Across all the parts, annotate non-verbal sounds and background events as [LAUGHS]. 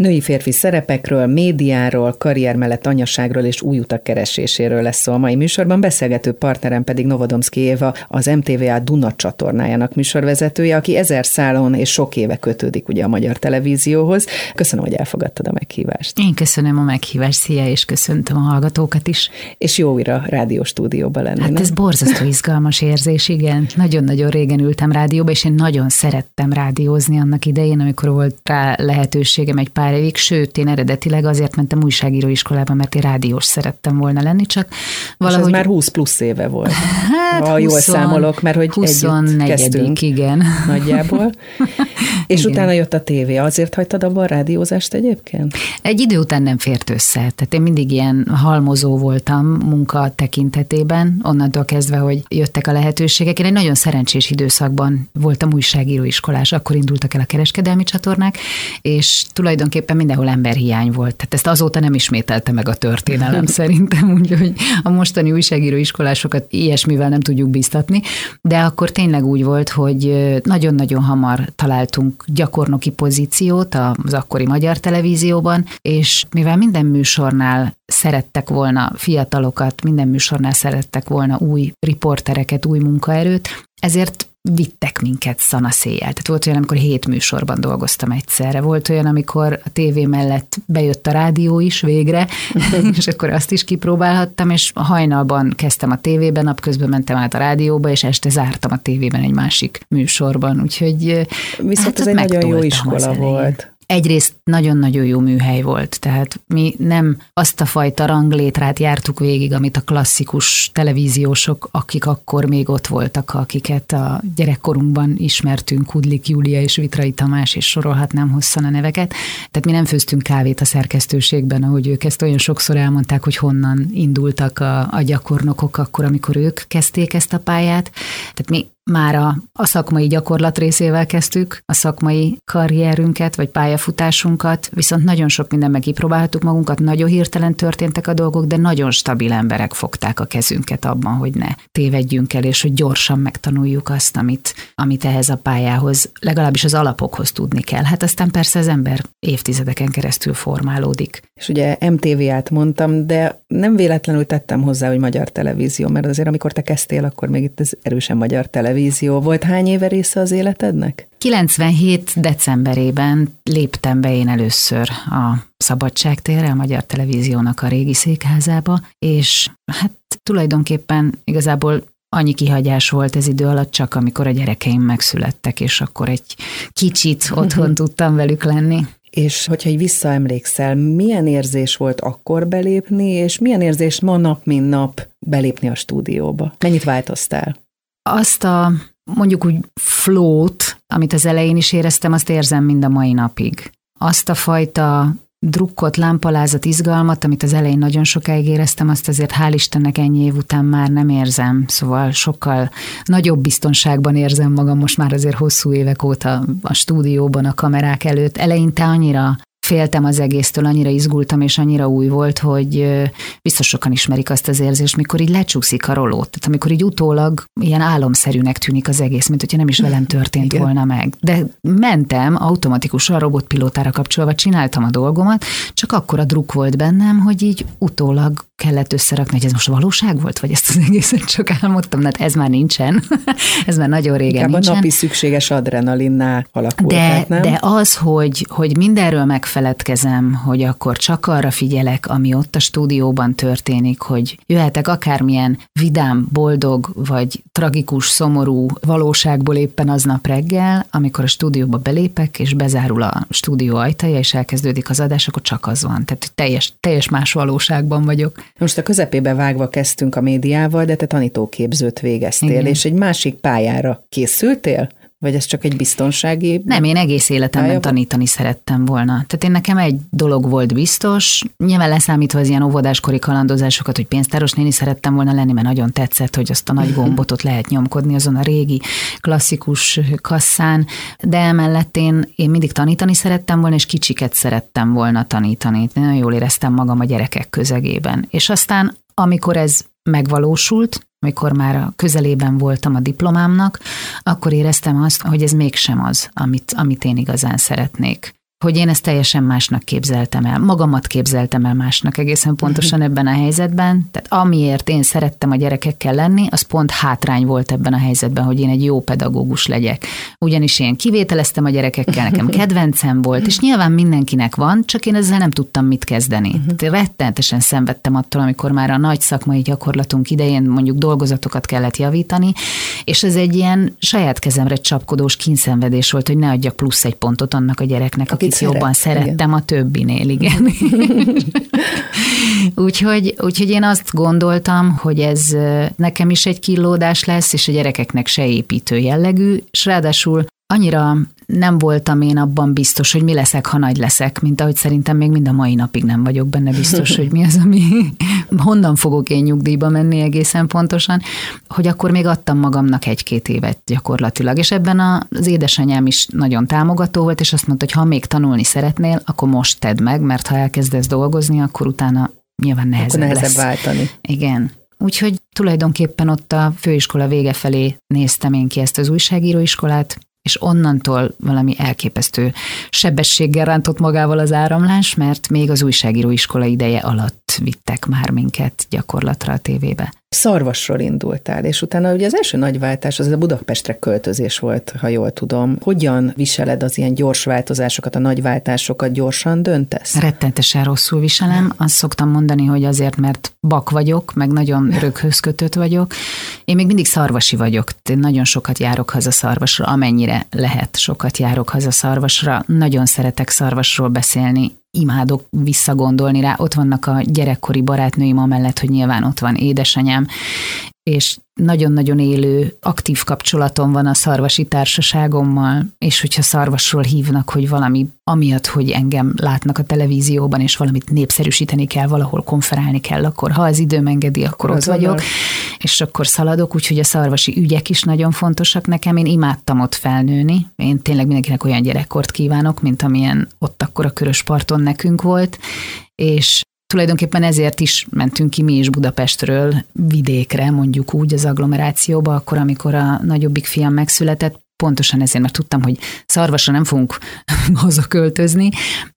Női-férfi szerepekről, médiáról, karrier mellett anyaságról és új utak kereséséről lesz szó a mai műsorban. Beszélgető partnerem pedig Novodomszki Éva, az MTVA Duna csatornájának műsorvezetője, aki ezer szálon és sok éve kötődik ugye a magyar televízióhoz. Köszönöm, hogy elfogadtad a meghívást. Én köszönöm a meghívást, szia, és köszöntöm a hallgatókat is. És jó újra rádióstúdióban lenni. Hát nem? ez borzasztó izgalmas érzés, igen. Nagyon-nagyon régen ültem rádióba, és én nagyon szerettem rádiózni annak idején, amikor volt rá lehetőségem egy pár évig, sőt, én eredetileg azért mentem újságíróiskolába, mert én rádiós szerettem volna lenni, csak valahogy... És ez már 20 plusz éve volt, hát ha 20, jól számolok, mert hogy 24 kezdtünk. igen. Nagyjából. [LAUGHS] és igen. utána jött a tévé. Azért hagytad abban a rádiózást egyébként? Egy idő után nem fért össze. Tehát én mindig ilyen halmozó voltam munka tekintetében, onnantól kezdve, hogy jöttek a lehetőségek. Én egy nagyon szerencsés időszakban voltam újságíróiskolás, akkor indultak el a kereskedelmi csatornák, és tulajdonképpen mindenhol emberhiány volt. Tehát ezt azóta nem ismételte meg a történelem [LAUGHS] szerintem, úgyhogy a mostani újságíróiskolásokat ilyesmivel nem tudjuk biztatni, de akkor tényleg úgy volt, hogy nagyon-nagyon hamar találtunk gyakornoki pozíciót az akkori magyar televízióban, és mivel minden műsornál szerettek volna fiatalokat, minden műsornál szerettek volna új riportereket, új munkaerőt, ezért vittek minket szanaszéjjel. Tehát volt olyan, amikor hét műsorban dolgoztam egyszerre. Volt olyan, amikor a tévé mellett bejött a rádió is végre, [LAUGHS] és akkor azt is kipróbálhattam, és hajnalban kezdtem a tévében, napközben mentem át a rádióba, és este zártam a tévében egy másik műsorban. Úgyhogy Viszont hát ez egy nagyon jó iskola volt egyrészt nagyon-nagyon jó műhely volt, tehát mi nem azt a fajta ranglétrát jártuk végig, amit a klasszikus televíziósok, akik akkor még ott voltak, akiket a gyerekkorunkban ismertünk, Kudlik Júlia és Vitrai Tamás, és sorolhatnám hosszan a neveket. Tehát mi nem főztünk kávét a szerkesztőségben, ahogy ők ezt olyan sokszor elmondták, hogy honnan indultak a, a gyakornokok akkor, amikor ők kezdték ezt a pályát. Tehát mi már a, a szakmai gyakorlat részével kezdtük a szakmai karrierünket, vagy pályafutásunkat, viszont nagyon sok minden kipróbáltuk magunkat, nagyon hirtelen történtek a dolgok, de nagyon stabil emberek fogták a kezünket abban, hogy ne tévedjünk el, és hogy gyorsan megtanuljuk azt, amit, amit ehhez a pályához, legalábbis az alapokhoz tudni kell. Hát aztán persze az ember évtizedeken keresztül formálódik. És ugye MTV-át mondtam, de nem véletlenül tettem hozzá, hogy magyar televízió, mert azért amikor te kezdtél, akkor még itt ez erősen magyar televízió televízió volt. Hány éve része az életednek? 97. decemberében léptem be én először a Szabadságtérre, a Magyar Televíziónak a régi székházába, és hát tulajdonképpen igazából annyi kihagyás volt ez idő alatt csak, amikor a gyerekeim megszülettek, és akkor egy kicsit otthon tudtam velük lenni. És hogyha így visszaemlékszel, milyen érzés volt akkor belépni, és milyen érzés ma nap, mint nap belépni a stúdióba? Mennyit változtál? Azt a mondjuk úgy flót, amit az elején is éreztem, azt érzem mind a mai napig. Azt a fajta drukkot, lámpalázat, izgalmat, amit az elején nagyon sokáig éreztem, azt azért hál' Istennek ennyi év után már nem érzem, szóval sokkal nagyobb biztonságban érzem magam most már azért hosszú évek óta a stúdióban, a kamerák előtt. Eleinte annyira féltem az egésztől, annyira izgultam, és annyira új volt, hogy biztos sokan ismerik azt az érzést, mikor így lecsúszik a rolót. Tehát amikor így utólag ilyen álomszerűnek tűnik az egész, mint hogyha nem is velem történt Igen. volna meg. De mentem automatikusan robotpilótára kapcsolva, csináltam a dolgomat, csak akkor a druk volt bennem, hogy így utólag kellett összerakni, hogy ez most valóság volt, vagy ezt az egészet csak álmodtam, hát ez már nincsen, [LAUGHS] ez már nagyon régen Inkább nincsen. a napi szükséges adrenalinnál alakult. De, nem? de az, hogy, hogy mindenről megfeledkezem, hogy akkor csak arra figyelek, ami ott a stúdióban történik, hogy jöhetek akármilyen vidám, boldog, vagy tragikus, szomorú valóságból éppen aznap reggel, amikor a stúdióba belépek, és bezárul a stúdió ajtaja, és elkezdődik az adás, akkor csak az van. Tehát teljes, teljes más valóságban vagyok. Most a közepébe vágva kezdtünk a médiával, de te tanítóképzőt végeztél, Igen. és egy másik pályára készültél? Vagy ez csak egy biztonsági? Nem, én egész életemben pálya? tanítani szerettem volna. Tehát én nekem egy dolog volt biztos, nyilván leszámítva az ilyen óvodáskori kalandozásokat, hogy pénztáros néni szerettem volna lenni, mert nagyon tetszett, hogy azt a nagy [LAUGHS] gombot ott lehet nyomkodni azon a régi klasszikus kasszán, de emellett én, én mindig tanítani szerettem volna, és kicsiket szerettem volna tanítani. Nagyon jól éreztem magam a gyerekek közegében. És aztán amikor ez megvalósult, amikor már a közelében voltam a diplomámnak, akkor éreztem azt, hogy ez mégsem az, amit, amit én igazán szeretnék. Hogy én ezt teljesen másnak képzeltem el. Magamat képzeltem el másnak egészen pontosan ebben a helyzetben. Tehát amiért én szerettem a gyerekekkel lenni, az pont hátrány volt ebben a helyzetben, hogy én egy jó pedagógus legyek. Ugyanis én kivételeztem a gyerekekkel, nekem [LAUGHS] kedvencem volt, és nyilván mindenkinek van, csak én ezzel nem tudtam mit kezdeni. Rettenetesen szenvedtem attól, amikor már a nagy szakmai gyakorlatunk idején mondjuk dolgozatokat kellett javítani, és ez egy ilyen saját kezemre csapkodós kínszenvedés volt, hogy ne adjak plusz egy pontot annak a gyereknek, akit, akit szeret, jobban szerettem igen. a többinél, igen. [LAUGHS] úgyhogy, úgyhogy én azt gondoltam, hogy ez nekem is egy kilódás lesz, és a gyerekeknek se építő jellegű, és ráadásul annyira nem voltam én abban biztos, hogy mi leszek, ha nagy leszek, mint ahogy szerintem még mind a mai napig nem vagyok benne biztos, hogy mi az, ami [LAUGHS] honnan fogok én nyugdíjba menni egészen pontosan, hogy akkor még adtam magamnak egy-két évet gyakorlatilag. És ebben az édesanyám is nagyon támogató volt, és azt mondta, hogy ha még tanulni szeretnél, akkor most tedd meg, mert ha elkezdesz dolgozni, akkor utána nyilván nehezebb, akkor nehezebb lesz. váltani. Igen. Úgyhogy tulajdonképpen ott a főiskola vége felé néztem én ki ezt az újságíróiskolát, és onnantól valami elképesztő sebességgel rántott magával az áramlás, mert még az újságíróiskola ideje alatt vittek már minket gyakorlatra a tévébe. Szarvasról indultál, és utána ugye az első nagy váltás az a Budapestre költözés volt, ha jól tudom. Hogyan viseled az ilyen gyors változásokat, a nagy váltásokat, gyorsan döntesz? Rettentesen rosszul viselem. Azt szoktam mondani, hogy azért, mert bak vagyok, meg nagyon [LAUGHS] röghöz kötött vagyok. Én még mindig szarvasi vagyok. Én nagyon sokat járok haza szarvasra, amennyire lehet sokat járok haza szarvasra. Nagyon szeretek szarvasról beszélni imádok visszagondolni rá. Ott vannak a gyerekkori barátnőim, amellett, hogy nyilván ott van édesanyám, és nagyon-nagyon élő, aktív kapcsolatom van a szarvasi társaságommal, és hogyha szarvasról hívnak, hogy valami amiatt, hogy engem látnak a televízióban, és valamit népszerűsíteni kell, valahol konferálni kell, akkor ha az időm engedi, akkor ott vagyok, és akkor szaladok, úgyhogy a szarvasi ügyek is nagyon fontosak nekem. Én imádtam ott felnőni. Én tényleg mindenkinek olyan gyerekkort kívánok, mint amilyen ott akkor a körös parton nekünk volt, és Tulajdonképpen ezért is mentünk ki mi is Budapestről vidékre, mondjuk úgy az agglomerációba, akkor, amikor a nagyobbik fiam megszületett, pontosan ezért, mert tudtam, hogy szarvasra nem fogunk [LAUGHS] hazaköltözni,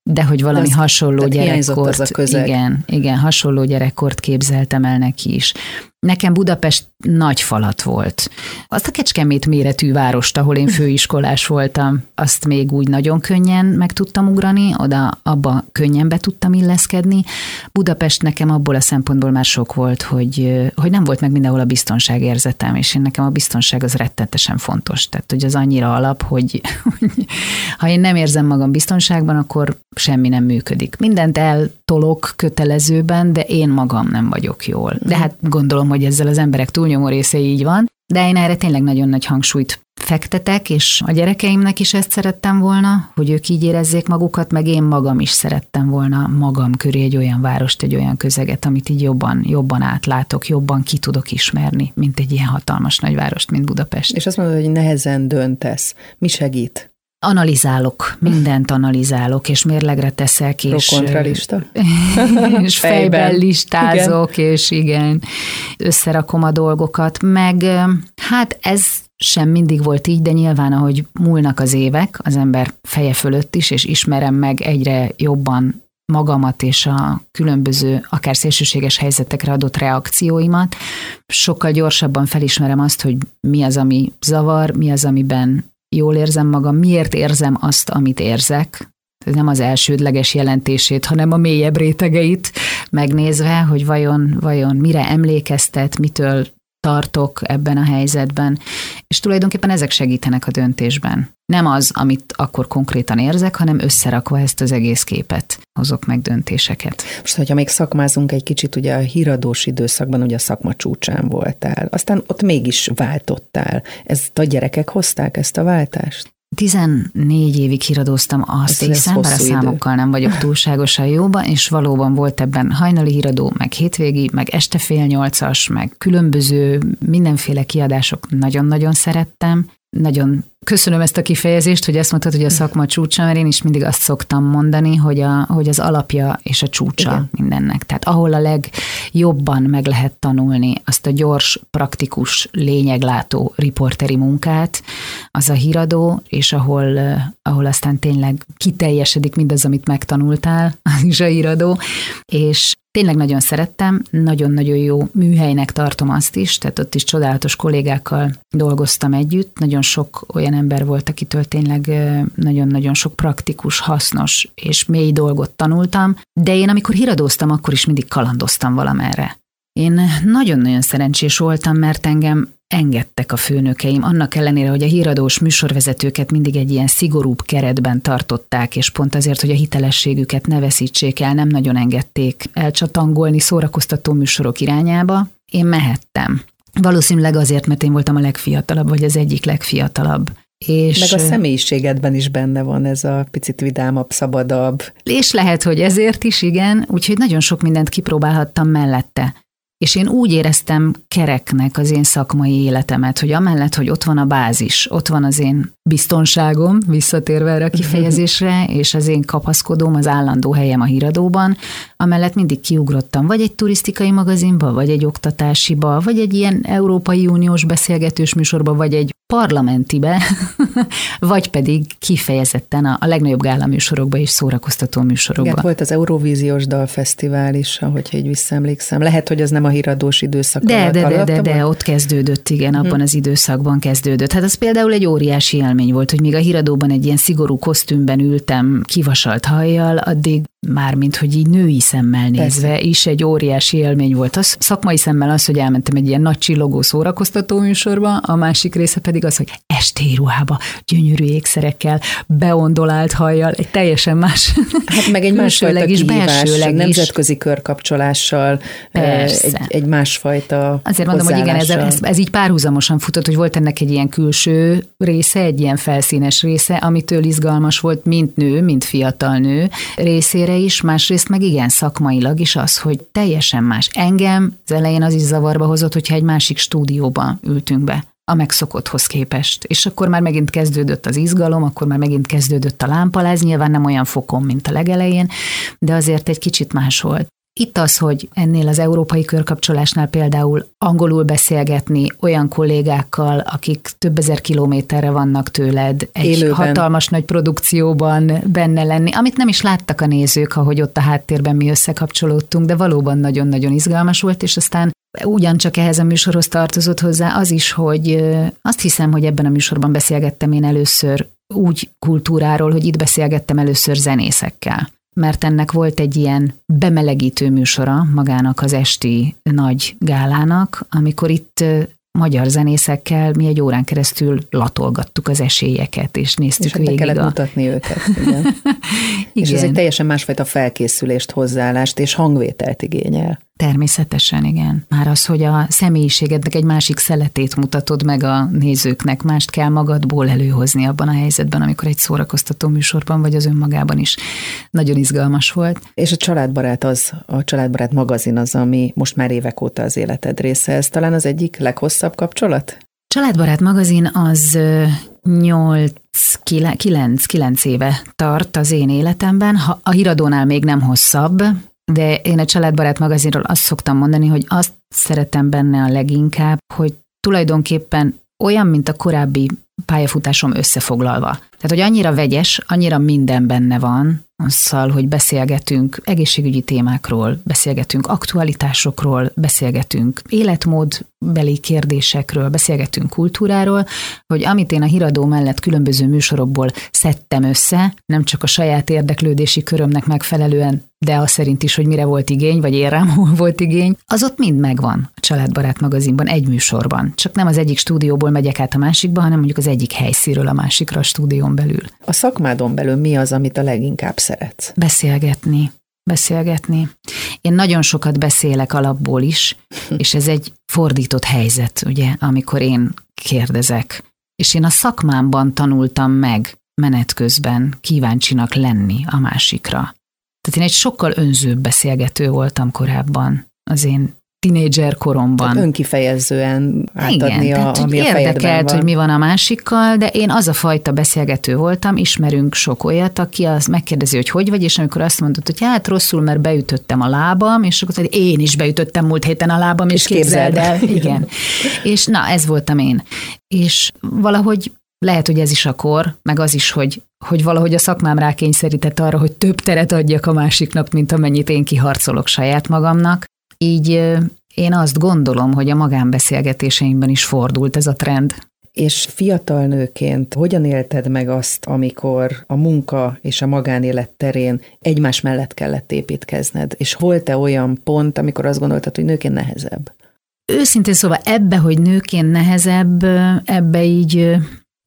de hogy valami de hasonló gyerekkort, az a közeg. igen, igen, hasonló gyerekkort képzeltem el neki is. Nekem Budapest nagy falat volt. Azt a Kecskemét méretű várost, ahol én főiskolás voltam, azt még úgy nagyon könnyen meg tudtam ugrani, oda abba könnyen be tudtam illeszkedni. Budapest nekem abból a szempontból már sok volt, hogy, hogy nem volt meg mindenhol a biztonságérzetem, és én nekem a biztonság az rettetesen fontos. Tehát, hogy az annyira alap, hogy, hogy ha én nem érzem magam biztonságban, akkor semmi nem működik. Mindent eltolok kötelezőben, de én magam nem vagyok jól. De hát gondolom, hogy ezzel az emberek túlnyomó része így van, de én erre tényleg nagyon nagy hangsúlyt fektetek, és a gyerekeimnek is ezt szerettem volna, hogy ők így érezzék magukat, meg én magam is szerettem volna magam köré egy olyan várost, egy olyan közeget, amit így jobban, jobban átlátok, jobban ki tudok ismerni, mint egy ilyen hatalmas nagyvárost, mint Budapest. És azt mondod, hogy nehezen döntesz. Mi segít? Analizálok, mindent analizálok, és mérlegre teszek, és, kontralista. [LAUGHS] és fejben listázok, igen. és igen, összerakom a dolgokat, meg hát ez sem mindig volt így, de nyilván, ahogy múlnak az évek, az ember feje fölött is, és ismerem meg egyre jobban magamat és a különböző, akár szélsőséges helyzetekre adott reakcióimat, sokkal gyorsabban felismerem azt, hogy mi az, ami zavar, mi az, amiben jól érzem magam, miért érzem azt, amit érzek, ez nem az elsődleges jelentését, hanem a mélyebb rétegeit megnézve, hogy vajon, vajon mire emlékeztet, mitől tartok ebben a helyzetben, és tulajdonképpen ezek segítenek a döntésben. Nem az, amit akkor konkrétan érzek, hanem összerakva ezt az egész képet hozok meg döntéseket. Most, hogyha még szakmázunk egy kicsit, ugye a híradós időszakban ugye a szakma csúcsán voltál, aztán ott mégis váltottál. Ezt a gyerekek hozták, ezt a váltást? 14 évig híradóztam, azt Ez hiszem, bár a számokkal nem vagyok túlságosan jóban, és valóban volt ebben hajnali híradó, meg hétvégi, meg este fél nyolcas, meg különböző mindenféle kiadások nagyon-nagyon szerettem. Nagyon Köszönöm ezt a kifejezést, hogy ezt mondtad, hogy a szakma csúcsa, mert én is mindig azt szoktam mondani, hogy, a, hogy az alapja és a csúcsa Igen. mindennek. Tehát ahol a jobban meg lehet tanulni azt a gyors, praktikus, lényeglátó riporteri munkát, az a híradó, és ahol, ahol aztán tényleg kiteljesedik mindaz, amit megtanultál, [LAUGHS] az is a híradó, és Tényleg nagyon szerettem, nagyon-nagyon jó műhelynek tartom azt is, tehát ott is csodálatos kollégákkal dolgoztam együtt, nagyon sok olyan ember volt, akitől tényleg nagyon-nagyon sok praktikus, hasznos és mély dolgot tanultam, de én amikor híradóztam, akkor is mindig kalandoztam valamerre. Én nagyon-nagyon szerencsés voltam, mert engem engedtek a főnökeim, annak ellenére, hogy a híradós műsorvezetőket mindig egy ilyen szigorúbb keretben tartották, és pont azért, hogy a hitelességüket ne veszítsék el, nem nagyon engedték elcsatangolni szórakoztató műsorok irányába. Én mehettem. Valószínűleg azért, mert én voltam a legfiatalabb, vagy az egyik legfiatalabb. És Meg a személyiségedben is benne van ez a picit vidámabb, szabadabb. És lehet, hogy ezért is, igen, úgyhogy nagyon sok mindent kipróbálhattam mellette. És én úgy éreztem kereknek az én szakmai életemet, hogy amellett, hogy ott van a bázis, ott van az én biztonságom, visszatérve erre a kifejezésre, [LAUGHS] és az én kapaszkodóm, az állandó helyem a híradóban, amellett mindig kiugrottam, vagy egy turisztikai magazinba, vagy egy oktatásiba, vagy egy ilyen Európai Uniós beszélgetős műsorba, vagy egy parlamentibe, [LAUGHS] vagy pedig kifejezetten a, a legnagyobb gála műsorokba és szórakoztató műsorokba. Igen, volt az Euróvíziós Dalfesztivál is, ahogy így visszaemlékszem. Lehet, hogy az nem a híradós időszak de, de, de, de, de, ott kezdődött, igen, abban hmm. az időszakban kezdődött. Hát az például egy óriási élmény volt, hogy még a híradóban egy ilyen szigorú kosztümben ültem kivasalt hajjal, addig mármint, hogy így női szemmel nézve Persze. is egy óriási élmény volt. Az szakmai szemmel az, hogy elmentem egy ilyen nagy csillogó szórakoztató műsorba, a másik része pedig az, hogy estély ruhába, gyönyörű ékszerekkel, beondolált hajjal, egy teljesen más. [LAUGHS] Hát meg egy másfajta is, kihívás, nemzetközi körkapcsolással, egy, egy másfajta Azért mondom, hogy igen, ez, ez, ez így párhuzamosan futott, hogy volt ennek egy ilyen külső része, egy ilyen felszínes része, amitől izgalmas volt, mint nő, mint fiatal nő részére, erre is, másrészt meg igen, szakmailag is az, hogy teljesen más. Engem az elején az is zavarba hozott, hogyha egy másik stúdióban ültünk be a megszokotthoz képest. És akkor már megint kezdődött az izgalom, akkor már megint kezdődött a lámpaláz, nyilván nem olyan fokon, mint a legelején, de azért egy kicsit más volt. Itt az, hogy ennél az európai körkapcsolásnál például angolul beszélgetni olyan kollégákkal, akik több ezer kilométerre vannak tőled, egy Élőben. hatalmas nagy produkcióban benne lenni, amit nem is láttak a nézők, ahogy ott a háttérben mi összekapcsolódtunk, de valóban nagyon-nagyon izgalmas volt, és aztán ugyancsak ehhez a műsorhoz tartozott hozzá az is, hogy azt hiszem, hogy ebben a műsorban beszélgettem én először úgy kultúráról, hogy itt beszélgettem először zenészekkel mert ennek volt egy ilyen bemelegítő műsora magának az esti nagy gálának, amikor itt magyar zenészekkel mi egy órán keresztül latolgattuk az esélyeket, és néztük és végig kellett a... mutatni őket. [LAUGHS] Igen. igen. [LAUGHS] És ez egy teljesen másfajta felkészülést, hozzáállást és hangvételt igényel. Természetesen, igen. Már az, hogy a személyiségednek egy másik szeletét mutatod meg a nézőknek, mást kell magadból előhozni abban a helyzetben, amikor egy szórakoztató műsorban vagy az önmagában is nagyon izgalmas volt. És a családbarát az, a családbarát magazin az, ami most már évek óta az életed része. Ez talán az egyik leghosszabb kapcsolat? Családbarát magazin az 8 9, 9 éve tart az én életemben. Ha a híradónál még nem hosszabb, de én a Családbarát magazinról azt szoktam mondani, hogy azt szeretem benne a leginkább, hogy tulajdonképpen olyan, mint a korábbi pályafutásom összefoglalva. Tehát, hogy annyira vegyes, annyira minden benne van, azzal, hogy beszélgetünk egészségügyi témákról, beszélgetünk aktualitásokról, beszélgetünk életmódbeli kérdésekről, beszélgetünk kultúráról, hogy amit én a híradó mellett különböző műsorokból szedtem össze, nem csak a saját érdeklődési körömnek megfelelően de az szerint is, hogy mire volt igény, vagy én rám volt igény, az ott mind megvan a Családbarát magazinban, egy műsorban. Csak nem az egyik stúdióból megyek át a másikba, hanem mondjuk az egyik helyszíről a másikra a stúdión belül. A szakmádon belül mi az, amit a leginkább szeretsz? Beszélgetni. Beszélgetni. Én nagyon sokat beszélek alapból is, [LAUGHS] és ez egy fordított helyzet, ugye, amikor én kérdezek. És én a szakmámban tanultam meg menet közben kíváncsinak lenni a másikra. Tehát én egy sokkal önzőbb beszélgető voltam korábban az én tinédzser koromban. Tehát önkifejezően átadni Igen, a, tehát, ami a érdekelt, van. hogy mi van a másikkal, de én az a fajta beszélgető voltam, ismerünk sok olyat, aki az megkérdezi, hogy hogy vagy, és amikor azt mondod, hogy hát rosszul, mert beütöttem a lábam, és akkor hogy én is beütöttem múlt héten a lábam, és, és képzeld el. [LAUGHS] Igen. és na, ez voltam én. És valahogy lehet, hogy ez is a kor, meg az is, hogy, hogy valahogy a szakmám rákényszerített arra, hogy több teret adjak a másiknak, mint amennyit én kiharcolok saját magamnak. Így én azt gondolom, hogy a magánbeszélgetéseimben is fordult ez a trend. És fiatal nőként hogyan élted meg azt, amikor a munka és a magánélet terén egymás mellett kellett építkezned? És volt-e olyan pont, amikor azt gondoltad, hogy nőként nehezebb? Őszintén szóval ebbe, hogy nőként nehezebb, ebbe így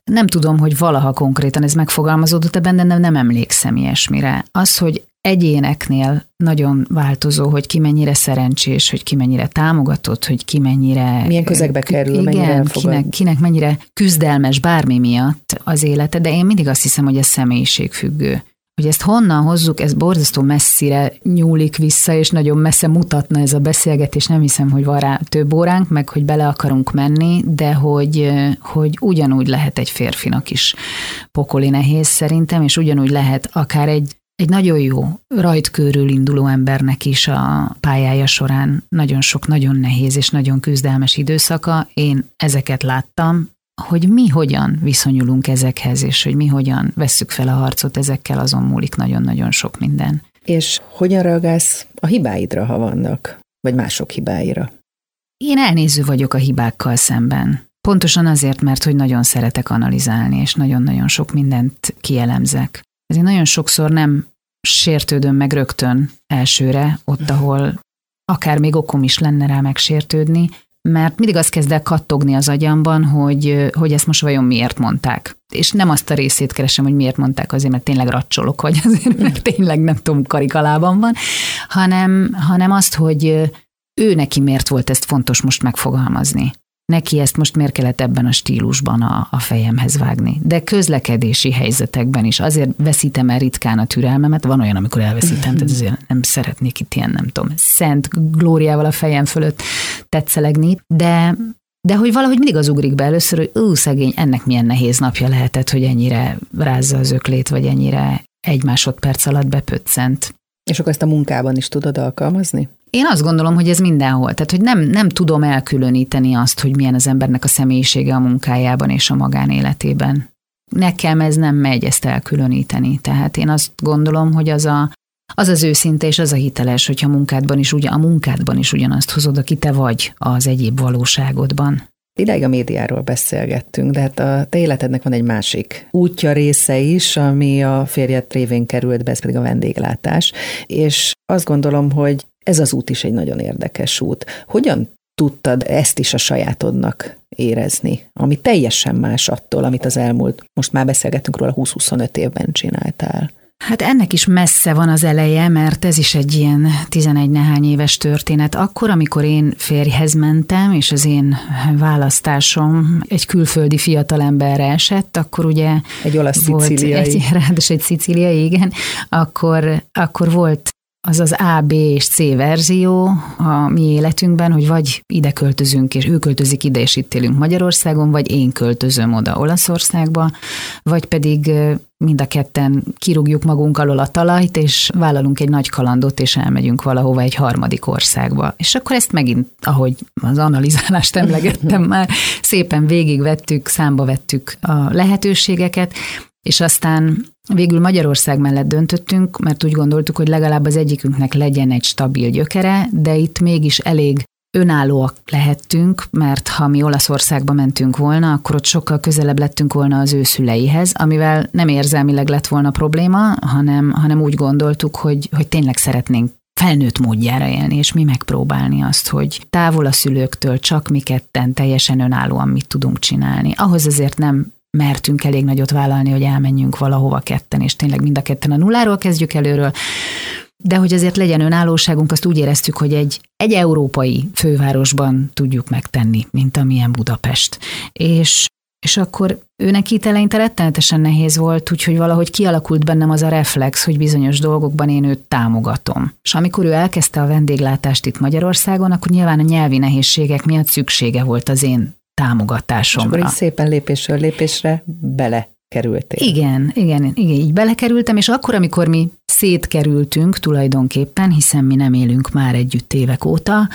nem tudom, hogy valaha konkrétan ez megfogalmazódott ebben, de nem, nem emlékszem ilyesmire. Az, hogy egyéneknél nagyon változó, hogy ki mennyire szerencsés, hogy ki mennyire támogatott, hogy ki mennyire... Milyen közegbe kerül, igen, mennyire kinek, kinek mennyire küzdelmes bármi miatt az élete, de én mindig azt hiszem, hogy ez személyiségfüggő. Hogy ezt honnan hozzuk, ez borzasztó messzire nyúlik vissza, és nagyon messze mutatna ez a beszélgetés. Nem hiszem, hogy van rá több óránk, meg hogy bele akarunk menni, de hogy, hogy ugyanúgy lehet egy férfinak is pokoli nehéz szerintem, és ugyanúgy lehet akár egy egy nagyon jó rajtkörül induló embernek is a pályája során nagyon sok, nagyon nehéz és nagyon küzdelmes időszaka. Én ezeket láttam, hogy mi hogyan viszonyulunk ezekhez, és hogy mi hogyan vesszük fel a harcot ezekkel, azon múlik nagyon-nagyon sok minden. És hogyan reagálsz a hibáidra, ha vannak, vagy mások hibáira? Én elnéző vagyok a hibákkal szemben. Pontosan azért, mert hogy nagyon szeretek analizálni, és nagyon-nagyon sok mindent kielemzek. Ezért nagyon sokszor nem sértődöm meg rögtön elsőre, ott, ahol akár még okom is lenne rá megsértődni, mert mindig azt kezd el kattogni az agyamban, hogy, hogy ezt most vajon miért mondták. És nem azt a részét keresem, hogy miért mondták azért, mert tényleg racsolok, vagy azért, mert tényleg nem tudom, karikalában van, hanem, hanem azt, hogy ő neki miért volt ezt fontos most megfogalmazni neki ezt most miért kellett ebben a stílusban a, a fejemhez vágni. De közlekedési helyzetekben is azért veszítem el ritkán a türelmemet, van olyan, amikor elveszítem, tehát azért nem szeretnék itt ilyen, nem tudom, szent glóriával a fejem fölött tetszelegni, de de hogy valahogy mindig az ugrik be először, hogy ú, szegény, ennek milyen nehéz napja lehetett, hogy ennyire rázza az öklét, vagy ennyire egy másodperc alatt bepöccent. És akkor ezt a munkában is tudod alkalmazni? Én azt gondolom, hogy ez mindenhol. Tehát, hogy nem, nem tudom elkülöníteni azt, hogy milyen az embernek a személyisége a munkájában és a magánéletében. Nekem ez nem megy ezt elkülöníteni. Tehát én azt gondolom, hogy az a, az az őszinte és az a hiteles, hogyha munkádban is, ugyan, a munkádban is ugyanazt hozod, aki te vagy az egyéb valóságodban. Idáig a médiáról beszélgettünk, de hát a te életednek van egy másik útja része is, ami a férjed révén került be, ez pedig a vendéglátás. És azt gondolom, hogy ez az út is egy nagyon érdekes út. Hogyan tudtad ezt is a sajátodnak érezni, ami teljesen más attól, amit az elmúlt, most már beszélgettünk róla, 20-25 évben csináltál? Hát ennek is messze van az eleje, mert ez is egy ilyen 11 nehány éves történet. Akkor, amikor én férjhez mentem, és az én választásom egy külföldi fiatalemberre esett, akkor ugye... Egy olasz szicíliai. Egy, [LAUGHS] ráadásul egy szicíliai, igen. Akkor, akkor volt az az A, B és C verzió a mi életünkben, hogy vagy ide költözünk, és ő költözik ide, és itt élünk Magyarországon, vagy én költözöm oda Olaszországba, vagy pedig mind a ketten kirúgjuk magunk alól a talajt, és vállalunk egy nagy kalandot, és elmegyünk valahova egy harmadik országba. És akkor ezt megint, ahogy az analizálást [LAUGHS] emlegettem már, szépen végigvettük, számba vettük a lehetőségeket, és aztán végül Magyarország mellett döntöttünk, mert úgy gondoltuk, hogy legalább az egyikünknek legyen egy stabil gyökere, de itt mégis elég önállóak lehettünk, mert ha mi Olaszországba mentünk volna, akkor ott sokkal közelebb lettünk volna az ő szüleihez, amivel nem érzelmileg lett volna probléma, hanem, hanem úgy gondoltuk, hogy, hogy tényleg szeretnénk felnőtt módjára élni, és mi megpróbálni azt, hogy távol a szülőktől csak mi ketten teljesen önállóan mit tudunk csinálni. Ahhoz azért nem mertünk elég nagyot vállalni, hogy elmenjünk valahova ketten, és tényleg mind a ketten a nulláról kezdjük előről, de hogy azért legyen önállóságunk, azt úgy éreztük, hogy egy, egy európai fővárosban tudjuk megtenni, mint amilyen Budapest. És és akkor őnek itt eleinte rettenetesen nehéz volt, úgyhogy valahogy kialakult bennem az a reflex, hogy bizonyos dolgokban én őt támogatom. És amikor ő elkezdte a vendéglátást itt Magyarországon, akkor nyilván a nyelvi nehézségek miatt szüksége volt az én támogatásomra. És akkor így szépen lépésről lépésre bele kerültél. Igen, igen, igen, így belekerültem, és akkor, amikor mi szétkerültünk tulajdonképpen, hiszen mi nem élünk már együtt évek óta,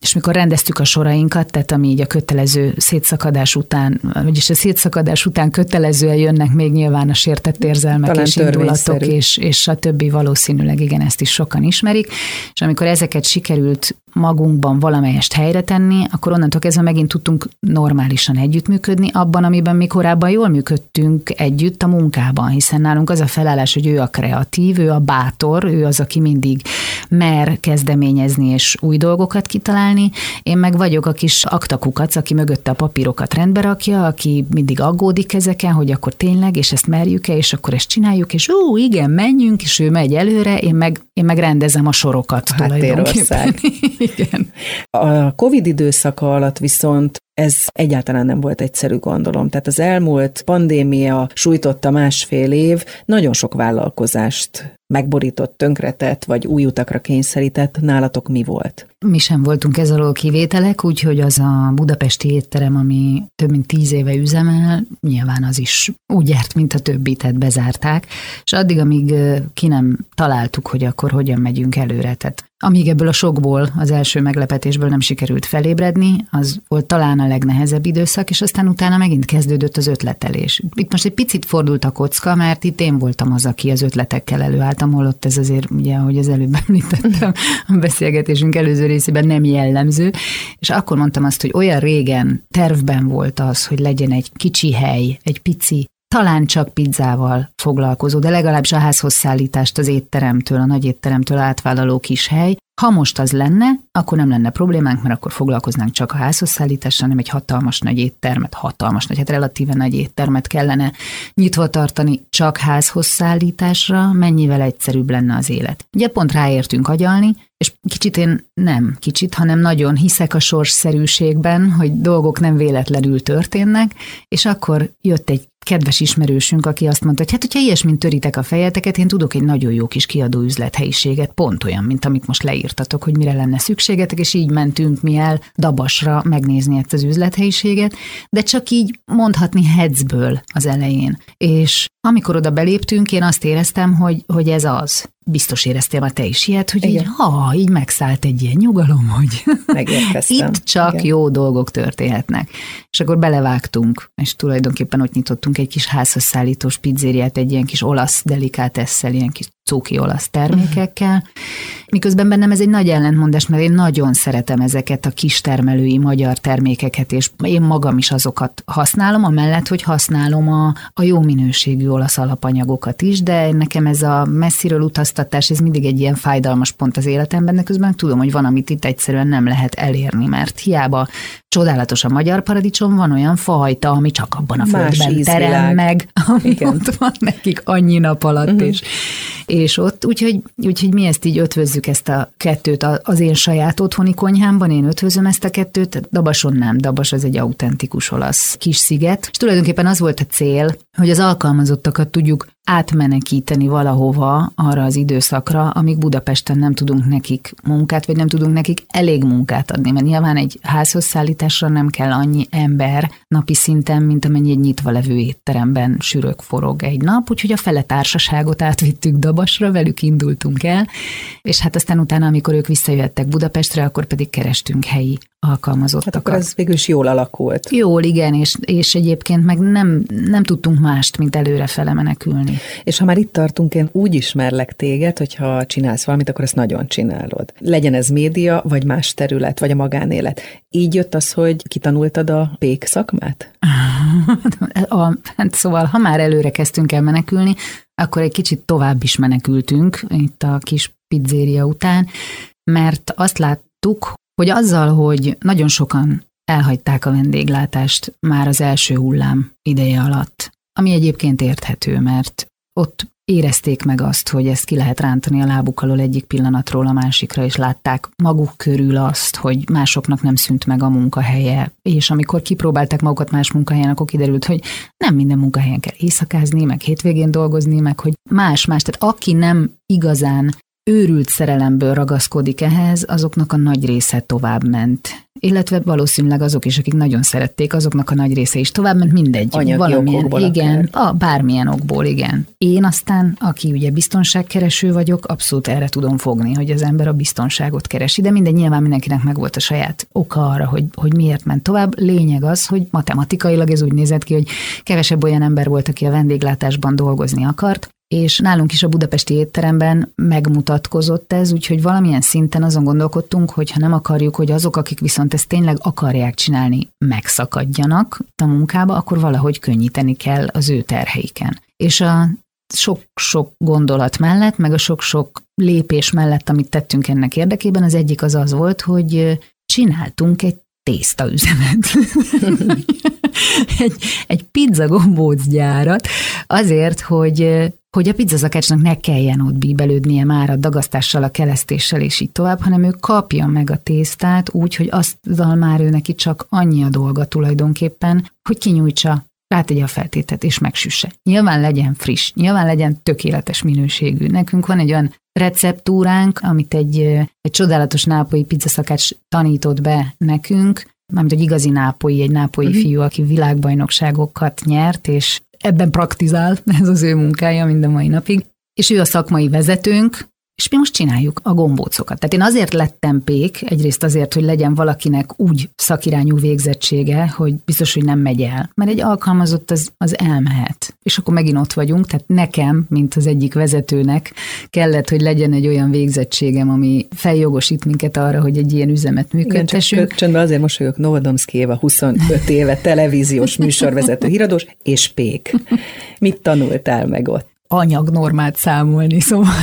és mikor rendeztük a sorainkat, tehát ami így a kötelező szétszakadás után, vagyis a szétszakadás után kötelezően jönnek még nyilván a sértett érzelmek Talán és indulatok, és, és a többi valószínűleg igen, ezt is sokan ismerik, és amikor ezeket sikerült magunkban valamelyest helyre tenni, akkor onnantól kezdve megint tudtunk normálisan együttműködni abban, amiben mi korábban jól működtünk együtt a munkában, hiszen nálunk az a felállás, hogy ő a kreatív, ő a bátor, ő az, aki mindig mer kezdeményezni és új dolgokat kitalálni. Én meg vagyok a kis aktakukac, aki mögötte a papírokat rendbe rakja, aki mindig aggódik ezeken, hogy akkor tényleg, és ezt merjük-e, és akkor ezt csináljuk, és ó, igen, menjünk, és ő megy előre, én meg, én meg rendezem a sorokat a tulajdonképpen. Igen. A Covid időszaka alatt viszont ez egyáltalán nem volt egyszerű, gondolom. Tehát az elmúlt pandémia sújtotta másfél év, nagyon sok vállalkozást megborított, tönkretett, vagy új utakra kényszerített. Nálatok mi volt? Mi sem voltunk ez alól kivételek, úgyhogy az a budapesti étterem, ami több mint tíz éve üzemel, nyilván az is úgy járt, mint a többi, tehát bezárták, és addig, amíg ki nem találtuk, hogy akkor hogyan megyünk előre, tehát amíg ebből a sokból, az első meglepetésből nem sikerült felébredni, az volt talán a legnehezebb időszak, és aztán utána megint kezdődött az ötletelés. Itt most egy picit fordult a kocka, mert itt én voltam az, aki az ötletekkel előálltam, holott ez azért, ugye, ahogy az előbb [LAUGHS] említettem, a beszélgetésünk előző részében nem jellemző, és akkor mondtam azt, hogy olyan régen tervben volt az, hogy legyen egy kicsi hely, egy pici talán csak pizzával foglalkozó, de legalábbis a házhoz szállítást az étteremtől, a nagy étteremtől átvállaló kis hely, ha most az lenne, akkor nem lenne problémánk, mert akkor foglalkoznánk csak a házhozszállítással, hanem egy hatalmas nagy éttermet, hatalmas nagy, hát relatíve nagy éttermet kellene nyitva tartani csak házhozszállításra, mennyivel egyszerűbb lenne az élet. Ugye pont ráértünk agyalni, és kicsit én nem kicsit, hanem nagyon hiszek a sorsszerűségben, hogy dolgok nem véletlenül történnek, és akkor jött egy kedves ismerősünk, aki azt mondta, hogy hát, hogyha ilyesmint töritek a fejeteket, én tudok egy nagyon jó kis kiadó üzlethelyiséget, pont olyan, mint amit most leírtatok, hogy mire lenne szükségetek, és így mentünk mi el Dabasra megnézni ezt az üzlethelyiséget, de csak így mondhatni headsből az elején. És amikor oda beléptünk, én azt éreztem, hogy, hogy ez az biztos éreztél már te is ilyet, hogy Igen. így, ha, így megszállt egy ilyen nyugalom, hogy [LAUGHS] itt csak Igen. jó dolgok történhetnek. És akkor belevágtunk, és tulajdonképpen ott nyitottunk egy kis házhoz szállítós pizzériát, egy ilyen kis olasz delikátesszel, ilyen kis cuki olasz termékekkel. Miközben bennem ez egy nagy ellentmondás, mert én nagyon szeretem ezeket a kistermelői magyar termékeket, és én magam is azokat használom, amellett, hogy használom a, a jó minőségű olasz alapanyagokat is, de nekem ez a messziről utaztatás, ez mindig egy ilyen fájdalmas pont az életemben, de közben tudom, hogy van, amit itt egyszerűen nem lehet elérni, mert hiába csodálatos a magyar paradicsom, van olyan fajta, ami csak abban a Más földben terem meg, ami Igen. ott van nekik annyi nap alatt, uh-huh. és, és ott, úgyhogy, úgyhogy mi ezt így ötvözzük ezt a kettőt az én saját otthoni konyhámban, én ötvözöm ezt a kettőt, Dabason nem, Dabas az egy autentikus olasz kis sziget, és tulajdonképpen az volt a cél, hogy az alkalmazottakat tudjuk átmenekíteni valahova arra az időszakra, amíg Budapesten nem tudunk nekik munkát, vagy nem tudunk nekik elég munkát adni, mert nyilván egy házhoz szállításra nem kell annyi ember napi szinten, mint amennyi egy nyitva levő étteremben sürök forog egy nap, úgyhogy a fele társaságot átvittük Dabasra, velük indultunk el, és hát aztán utána, amikor ők visszajöttek Budapestre, akkor pedig kerestünk helyi alkalmazottakat. Hát akkor ez végül is jól alakult. Jól, igen, és, és egyébként meg nem, nem tudtunk mást, mint előre fele menekülni. És ha már itt tartunk, én úgy ismerlek téged, hogyha csinálsz valamit, akkor ezt nagyon csinálod. Legyen ez média, vagy más terület, vagy a magánélet. Így jött az, hogy kitanultad a pék szakmát? [LAUGHS] a, hát szóval, ha már előre kezdtünk el menekülni, akkor egy kicsit tovább is menekültünk itt a kis pizzéria után, mert azt láttuk, hogy azzal, hogy nagyon sokan elhagyták a vendéglátást már az első hullám ideje alatt, ami egyébként érthető, mert ott érezték meg azt, hogy ezt ki lehet rántani a lábuk alól egyik pillanatról a másikra, és látták maguk körül azt, hogy másoknak nem szűnt meg a munkahelye, és amikor kipróbálták magukat más munkahelyen, akkor kiderült, hogy nem minden munkahelyen kell éjszakázni, meg hétvégén dolgozni, meg hogy más-más. Tehát aki nem igazán őrült szerelemből ragaszkodik ehhez, azoknak a nagy része tovább ment. Illetve valószínűleg azok is, akik nagyon szerették, azoknak a nagy része is tovább ment, mindegy. Anyagi valamilyen, igen, akár. a bármilyen okból, igen. Én aztán, aki ugye biztonságkereső vagyok, abszolút erre tudom fogni, hogy az ember a biztonságot keresi, de mindegy, nyilván mindenkinek megvolt a saját oka arra, hogy, hogy miért ment tovább. Lényeg az, hogy matematikailag ez úgy nézett ki, hogy kevesebb olyan ember volt, aki a vendéglátásban dolgozni akart, és nálunk is a budapesti étteremben megmutatkozott ez, úgyhogy valamilyen szinten azon gondolkodtunk, hogy ha nem akarjuk, hogy azok, akik viszont ezt tényleg akarják csinálni, megszakadjanak a munkába, akkor valahogy könnyíteni kell az ő terheiken. És a sok-sok gondolat mellett, meg a sok-sok lépés mellett, amit tettünk ennek érdekében, az egyik az az volt, hogy csináltunk egy tésztaüzemet. [LAUGHS] egy, egy pizza gombóc gyárat, azért, hogy hogy a pizzazakácsnak ne kelljen ott bíbelődnie már a dagasztással, a kelesztéssel és így tovább, hanem ő kapja meg a tésztát úgy, hogy azzal már ő neki csak annyi a dolga tulajdonképpen, hogy kinyújtsa, rátegye a feltétet és megsüsse. Nyilván legyen friss, nyilván legyen tökéletes minőségű. Nekünk van egy olyan receptúránk, amit egy, egy csodálatos nápolyi pizzaszakács tanított be nekünk, mármint egy igazi nápolyi, egy nápolyi uh-huh. fiú, aki világbajnokságokat nyert, és ebben praktizál, ez az ő munkája mind a mai napig, és ő a szakmai vezetőnk, és mi most csináljuk a gombócokat. Tehát én azért lettem pék, egyrészt azért, hogy legyen valakinek úgy szakirányú végzettsége, hogy biztos, hogy nem megy el. Mert egy alkalmazott az, az elmehet. És akkor megint ott vagyunk, tehát nekem, mint az egyik vezetőnek kellett, hogy legyen egy olyan végzettségem, ami feljogosít minket arra, hogy egy ilyen üzemet működtessünk. Igen, csöndben azért mosolyog Novodomszki Éva, 25 éve televíziós műsorvezető, híradós és pék. Mit tanultál meg ott? Anyagnormát számolni, [LAUGHS] szóval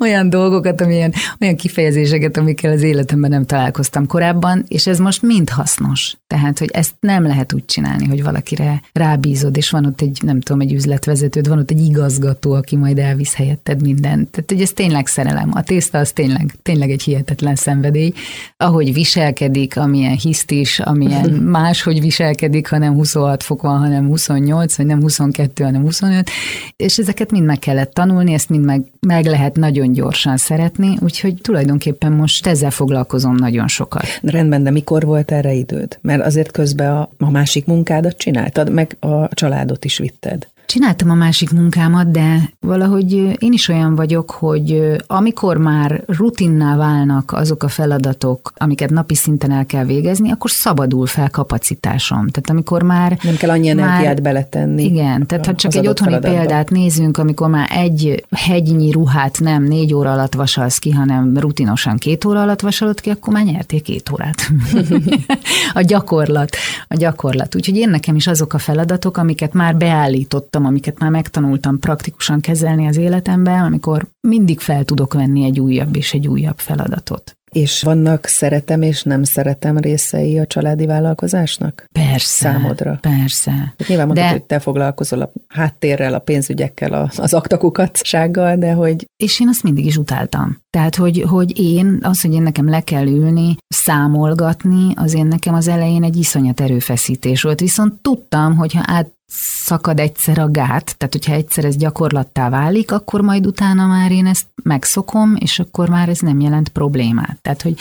olyan dolgokat, amilyen, olyan kifejezéseket, amikkel az életemben nem találkoztam korábban, és ez most mind hasznos. Tehát, hogy ezt nem lehet úgy csinálni, hogy valakire rábízod, és van ott egy, nem tudom, egy üzletvezetőd, van ott egy igazgató, aki majd elvisz helyetted mindent. Tehát, hogy ez tényleg szerelem. A tészta az tényleg, tényleg egy hihetetlen szenvedély. Ahogy viselkedik, amilyen hisztis, amilyen [LAUGHS] máshogy viselkedik, ha nem 26 fok van, hanem 28, vagy nem 22, hanem 25, és ezeket mind meg kellett tanulni, ezt mind meg, meg lehet nagyon gyorsan szeretni, úgyhogy tulajdonképpen most ezzel foglalkozom nagyon sokat. Rendben, de mikor volt erre időd? Mert azért közben a, a másik munkádat csináltad, meg a családot is vitted. Csináltam a másik munkámat, de valahogy én is olyan vagyok, hogy amikor már rutinná válnak azok a feladatok, amiket napi szinten el kell végezni, akkor szabadul fel kapacitásom. Tehát amikor már... Nem kell annyi energiát már, beletenni. Igen, tehát ha csak egy otthoni feladatba. példát nézünk, amikor már egy hegynyi ruhát nem négy óra alatt vasalsz ki, hanem rutinosan két óra alatt vasalod ki, akkor már nyertél két órát. [LAUGHS] a gyakorlat, a gyakorlat. Úgyhogy én nekem is azok a feladatok, amiket már beállítottam tanultam, amiket már megtanultam praktikusan kezelni az életemben, amikor mindig fel tudok venni egy újabb és egy újabb feladatot. És vannak szeretem és nem szeretem részei a családi vállalkozásnak? Persze. Számodra? Persze. Hát nyilván mondtad, de... hogy te foglalkozol a háttérrel, a pénzügyekkel, az aktakukatsággal, de hogy... És én azt mindig is utáltam. Tehát, hogy, hogy én, az, hogy én nekem le kell ülni, számolgatni, az én nekem az elején egy iszonyat erőfeszítés volt. Viszont tudtam, hogy ha át szakad egyszer a gát, tehát hogyha egyszer ez gyakorlattá válik, akkor majd utána már én ezt megszokom, és akkor már ez nem jelent problémát. Tehát, hogy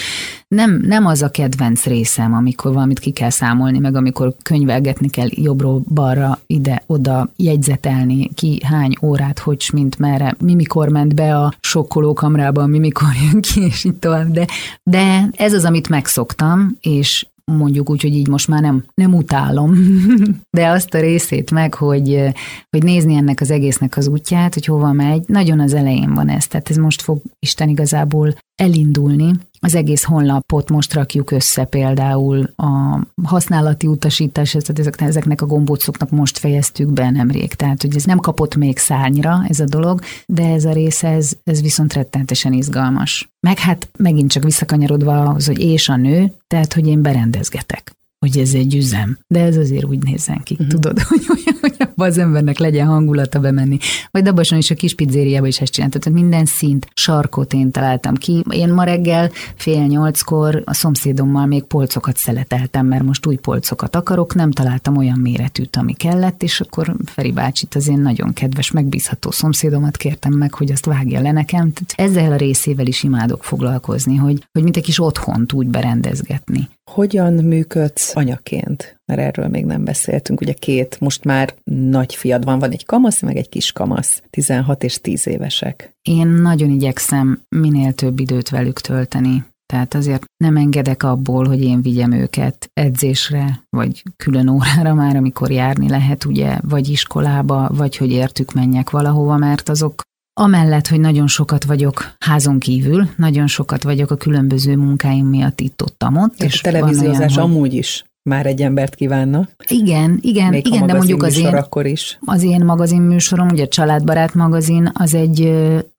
nem, nem az a kedvenc részem, amikor valamit ki kell számolni, meg amikor könyvelgetni kell jobbról balra, ide-oda jegyzetelni, ki hány órát, hogy mint merre, mi mikor ment be a sokkolókamrába, mi mikor jön ki, és így tovább. De, de ez az, amit megszoktam, és mondjuk úgy, hogy így most már nem, nem utálom, [LAUGHS] de azt a részét meg, hogy, hogy nézni ennek az egésznek az útját, hogy hova megy, nagyon az elején van ez, tehát ez most fog Isten igazából elindulni, az egész honlapot most rakjuk össze például a használati utasítás, tehát ezeknek a gombócoknak most fejeztük be nemrég. Tehát, hogy ez nem kapott még szárnyra ez a dolog, de ez a része, ez, ez viszont rettentesen izgalmas. Meg hát megint csak visszakanyarodva ahhoz, hogy és a nő, tehát, hogy én berendezgetek. Hogy ez egy üzem. De ez azért úgy nézzen ki, uh-huh. tudod, [LAUGHS] hogy, hogy, hogy abban az embernek legyen hangulata bemenni. Vagy Dabason is a kis pizzériába is ezt csináltam. Tehát minden szint, sarkot én találtam ki. Én ma reggel fél nyolckor a szomszédommal még polcokat szeleteltem, mert most új polcokat akarok, nem találtam olyan méretűt, ami kellett, és akkor Feri bácsit az én nagyon kedves, megbízható szomszédomat kértem meg, hogy azt vágja le nekem. Tehát ezzel a részével is imádok foglalkozni, hogy, hogy mint egy kis otthont úgy berendezgetni. Hogyan működsz anyaként? Mert erről még nem beszéltünk. Ugye két, most már nagy fiad van, van egy kamasz, meg egy kis kamasz, 16 és 10 évesek. Én nagyon igyekszem minél több időt velük tölteni. Tehát azért nem engedek abból, hogy én vigyem őket edzésre, vagy külön órára már, amikor járni lehet, ugye, vagy iskolába, vagy hogy értük menjek valahova, mert azok Amellett, hogy nagyon sokat vagyok házon kívül, nagyon sokat vagyok a különböző munkáim miatt itt-ott, ott. És a televíziózás olyan, amúgy is már egy embert kívánna. Igen, igen, Még igen, de mondjuk az én, akkor is. az én magazin műsorom, ugye a Családbarát magazin, az egy,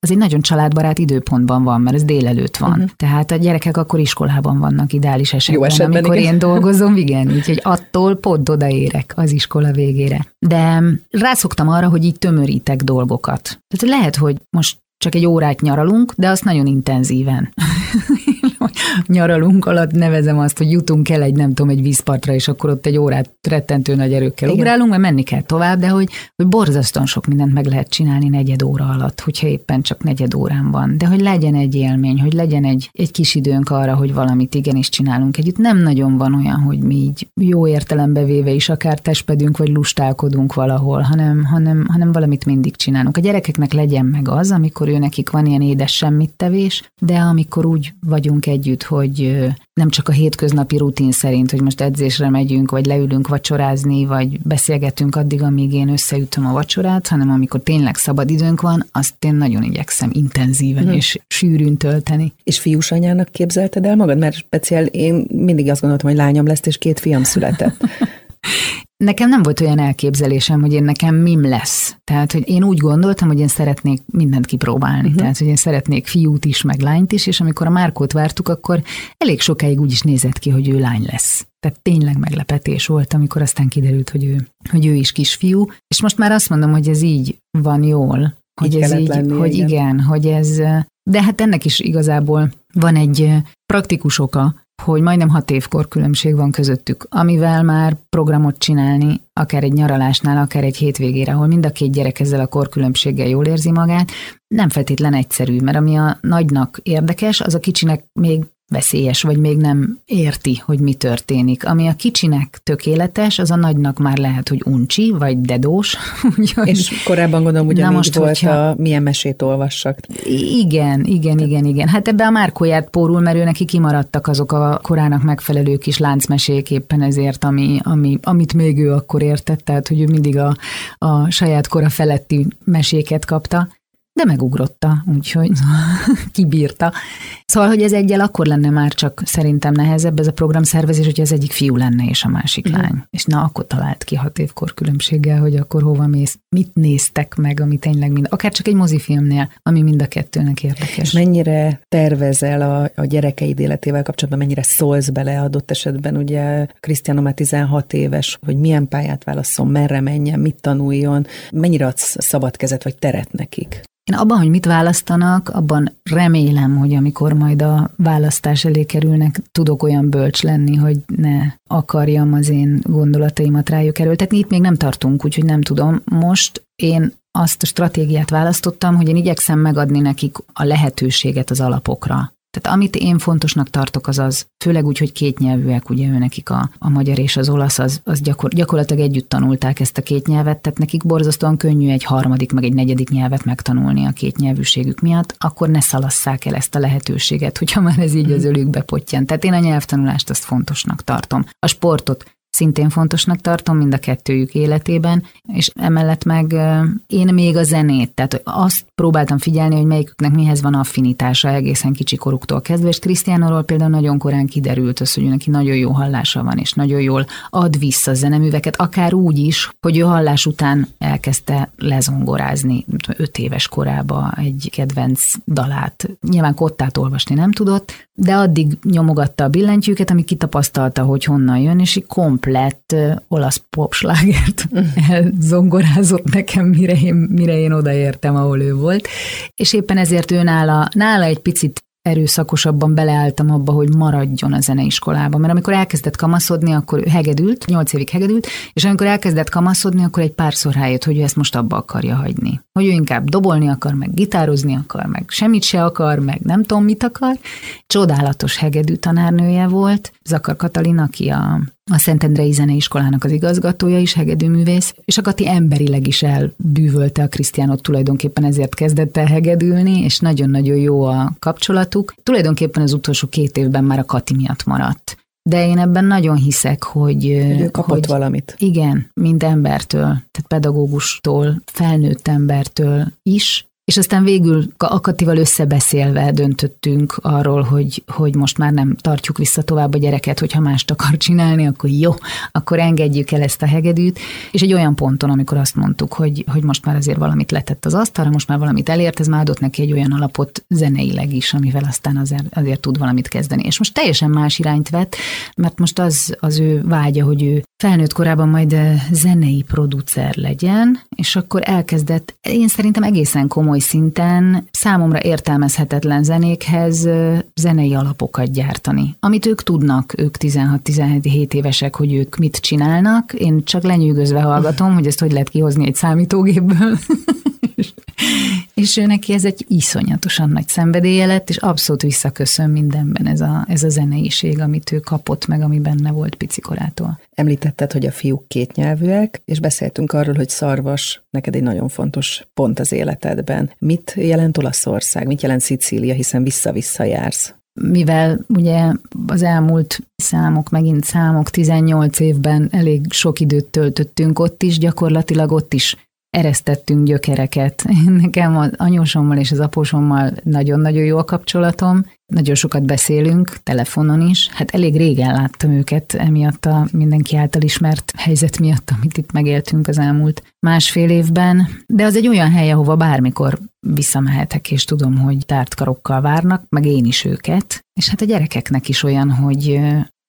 az egy nagyon családbarát időpontban van, mert ez délelőtt van. Uh-huh. Tehát a gyerekek akkor iskolában vannak ideális esetben, Jó esetben amikor igen. én [LAUGHS] dolgozom, igen, úgyhogy attól pont odaérek az iskola végére. De rászoktam arra, hogy így tömörítek dolgokat. Tehát lehet, hogy most csak egy órát nyaralunk, de azt nagyon intenzíven. [LAUGHS] nyaralunk alatt nevezem azt, hogy jutunk el egy, nem tudom, egy vízpartra, és akkor ott egy órát rettentő nagy erőkkel Igen. ugrálunk, mert menni kell tovább, de hogy, hogy borzasztóan sok mindent meg lehet csinálni negyed óra alatt, hogyha éppen csak negyed órán van. De hogy legyen egy élmény, hogy legyen egy, egy kis időnk arra, hogy valamit igenis csinálunk együtt. Nem nagyon van olyan, hogy mi így jó értelembe véve is akár testpedünk, vagy lustálkodunk valahol, hanem, hanem, hanem valamit mindig csinálunk. A gyerekeknek legyen meg az, amikor ő nekik van ilyen édes semmit tevés, de amikor úgy vagyunk együtt, hogy nem csak a hétköznapi rutin szerint, hogy most edzésre megyünk, vagy leülünk vacsorázni, vagy beszélgetünk addig, amíg én összeütöm a vacsorát, hanem amikor tényleg szabad időnk van, azt én nagyon igyekszem intenzíven hmm. és sűrűn tölteni. És fiús anyának képzelted el magad? Mert speciál én mindig azt gondoltam, hogy lányom lesz, és két fiam született. [LAUGHS] Nekem nem volt olyan elképzelésem, hogy én nekem mim lesz. Tehát, hogy én úgy gondoltam, hogy én szeretnék mindent kipróbálni. Uh-huh. Tehát, hogy én szeretnék fiút is, meg lányt is, és amikor a Márkót vártuk, akkor elég sokáig úgy is nézett ki, hogy ő lány lesz. Tehát tényleg meglepetés volt, amikor aztán kiderült, hogy ő, hogy ő is kisfiú. És most már azt mondom, hogy ez így van jól, hogy így ez így, lenni, hogy igen. igen, hogy ez, de hát ennek is igazából van egy praktikus oka, hogy majdnem hat évkor különbség van közöttük, amivel már programot csinálni, akár egy nyaralásnál, akár egy hétvégére, ahol mind a két gyerek ezzel a korkülönbséggel jól érzi magát, nem feltétlen egyszerű, mert ami a nagynak érdekes, az a kicsinek még veszélyes, vagy még nem érti, hogy mi történik. Ami a kicsinek tökéletes, az a nagynak már lehet, hogy uncsi, vagy dedós. [LAUGHS] Úgyhogy... És korábban gondolom, hogy most, volt hogyha... a milyen mesét olvassak. Igen, igen, igen, igen. Hát ebbe a Márkóját pórul, mert ő neki kimaradtak azok a korának megfelelő kis láncmesék éppen ezért, ami, ami, amit még ő akkor értett, tehát hogy ő mindig a, a saját kora feletti meséket kapta de megugrotta, úgyhogy [LAUGHS] kibírta. Szóval, hogy ez egyel akkor lenne már csak szerintem nehezebb ez a programszervezés, hogy az egyik fiú lenne és a másik mm. lány. És na, akkor talált ki hat évkor különbséggel, hogy akkor hova mész, mit néztek meg, ami tényleg mind, akár csak egy mozifilmnél, ami mind a kettőnek érdekes. És mennyire tervezel a, a gyerekeid életével kapcsolatban, mennyire szólsz bele adott esetben, ugye Krisztiána már 16 éves, hogy milyen pályát válasszon, merre menjen, mit tanuljon, mennyire adsz szabad kezet vagy teret nekik? Én abban, hogy mit választanak, abban remélem, hogy amikor majd a választás elé kerülnek, tudok olyan bölcs lenni, hogy ne akarjam az én gondolataimat rájuk erőltetni. Itt még nem tartunk, úgyhogy nem tudom. Most én azt a stratégiát választottam, hogy én igyekszem megadni nekik a lehetőséget az alapokra. Tehát amit én fontosnak tartok, az az, főleg úgy, hogy két nyelvűek, ugye ő nekik a, a magyar és az olasz, az, az gyakor, gyakorlatilag együtt tanulták ezt a két nyelvet, tehát nekik borzasztóan könnyű egy harmadik, meg egy negyedik nyelvet megtanulni a két nyelvűségük miatt, akkor ne szalasszák el ezt a lehetőséget, hogyha már ez így az ölükbe potjan. Tehát én a nyelvtanulást azt fontosnak tartom. A sportot szintén fontosnak tartom mind a kettőjük életében, és emellett meg én még a zenét, tehát azt próbáltam figyelni, hogy melyiküknek mihez van affinitása egészen kicsi koruktól kezdve, és Krisztiánóról például nagyon korán kiderült az, hogy neki nagyon jó hallása van, és nagyon jól ad vissza zeneműveket, akár úgy is, hogy ő hallás után elkezdte lezongorázni öt éves korába egy kedvenc dalát. Nyilván kottát olvasni nem tudott, de addig nyomogatta a billentyűket, ami kitapasztalta, hogy honnan jön, és így komplett olasz popslágert [LAUGHS] zongorázott nekem, mire én, mire én odaértem, ahol ő volt. És éppen ezért ő nála, nála egy picit erőszakosabban beleálltam abba, hogy maradjon a zeneiskolába. Mert amikor elkezdett kamaszodni, akkor hegedült, nyolc évig hegedült, és amikor elkezdett kamaszodni, akkor egy párszor rájött, hogy ő ezt most abba akarja hagyni. Hogy ő inkább dobolni akar, meg gitározni akar, meg semmit se akar, meg nem tudom mit akar. Csodálatos hegedű tanárnője volt, Zakar Katalin, aki a a Szentendrei Zeneiskolának az igazgatója is, hegedűművész, és a Kati emberileg is elbűvölte a Krisztiánot, tulajdonképpen ezért kezdett el hegedülni, és nagyon-nagyon jó a kapcsolatuk. Tulajdonképpen az utolsó két évben már a Kati miatt maradt. De én ebben nagyon hiszek, hogy... Ő kapott hogy, valamit. Igen, mint embertől, tehát pedagógustól, felnőtt embertől is, és aztán végül Akatival összebeszélve döntöttünk arról, hogy, hogy most már nem tartjuk vissza tovább a gyereket, hogyha mást akar csinálni, akkor jó, akkor engedjük el ezt a hegedűt. És egy olyan ponton, amikor azt mondtuk, hogy, hogy most már azért valamit letett az asztalra, most már valamit elért, ez már adott neki egy olyan alapot zeneileg is, amivel aztán azért, azért tud valamit kezdeni. És most teljesen más irányt vett, mert most az az ő vágya, hogy ő felnőtt korában majd zenei producer legyen, és akkor elkezdett, én szerintem egészen komoly szinten számomra értelmezhetetlen zenékhez zenei alapokat gyártani. Amit ők tudnak, ők 16-17 évesek, hogy ők mit csinálnak, én csak lenyűgözve hallgatom, hogy ezt hogy lehet kihozni egy számítógépből. [LAUGHS] és ő neki ez egy iszonyatosan nagy szenvedélye lett, és abszolút visszaköszön mindenben ez a, ez a zeneiség, amit ő kapott meg, ami benne volt picikorától. Említetted, hogy a fiúk kétnyelvűek, és beszéltünk arról, hogy szarvas neked egy nagyon fontos pont az életedben. Mit jelent Olaszország, mit jelent Szicília, hiszen vissza-vissza jársz? mivel ugye az elmúlt számok, megint számok, 18 évben elég sok időt töltöttünk ott is, gyakorlatilag ott is eresztettünk gyökereket. [LAUGHS] Nekem az anyósommal és az apósommal nagyon-nagyon jó a kapcsolatom, nagyon sokat beszélünk, telefonon is. Hát elég régen láttam őket, emiatt a mindenki által ismert helyzet miatt, amit itt megéltünk az elmúlt másfél évben. De az egy olyan hely, ahova bármikor visszamehetek, és tudom, hogy tárt karokkal várnak, meg én is őket. És hát a gyerekeknek is olyan, hogy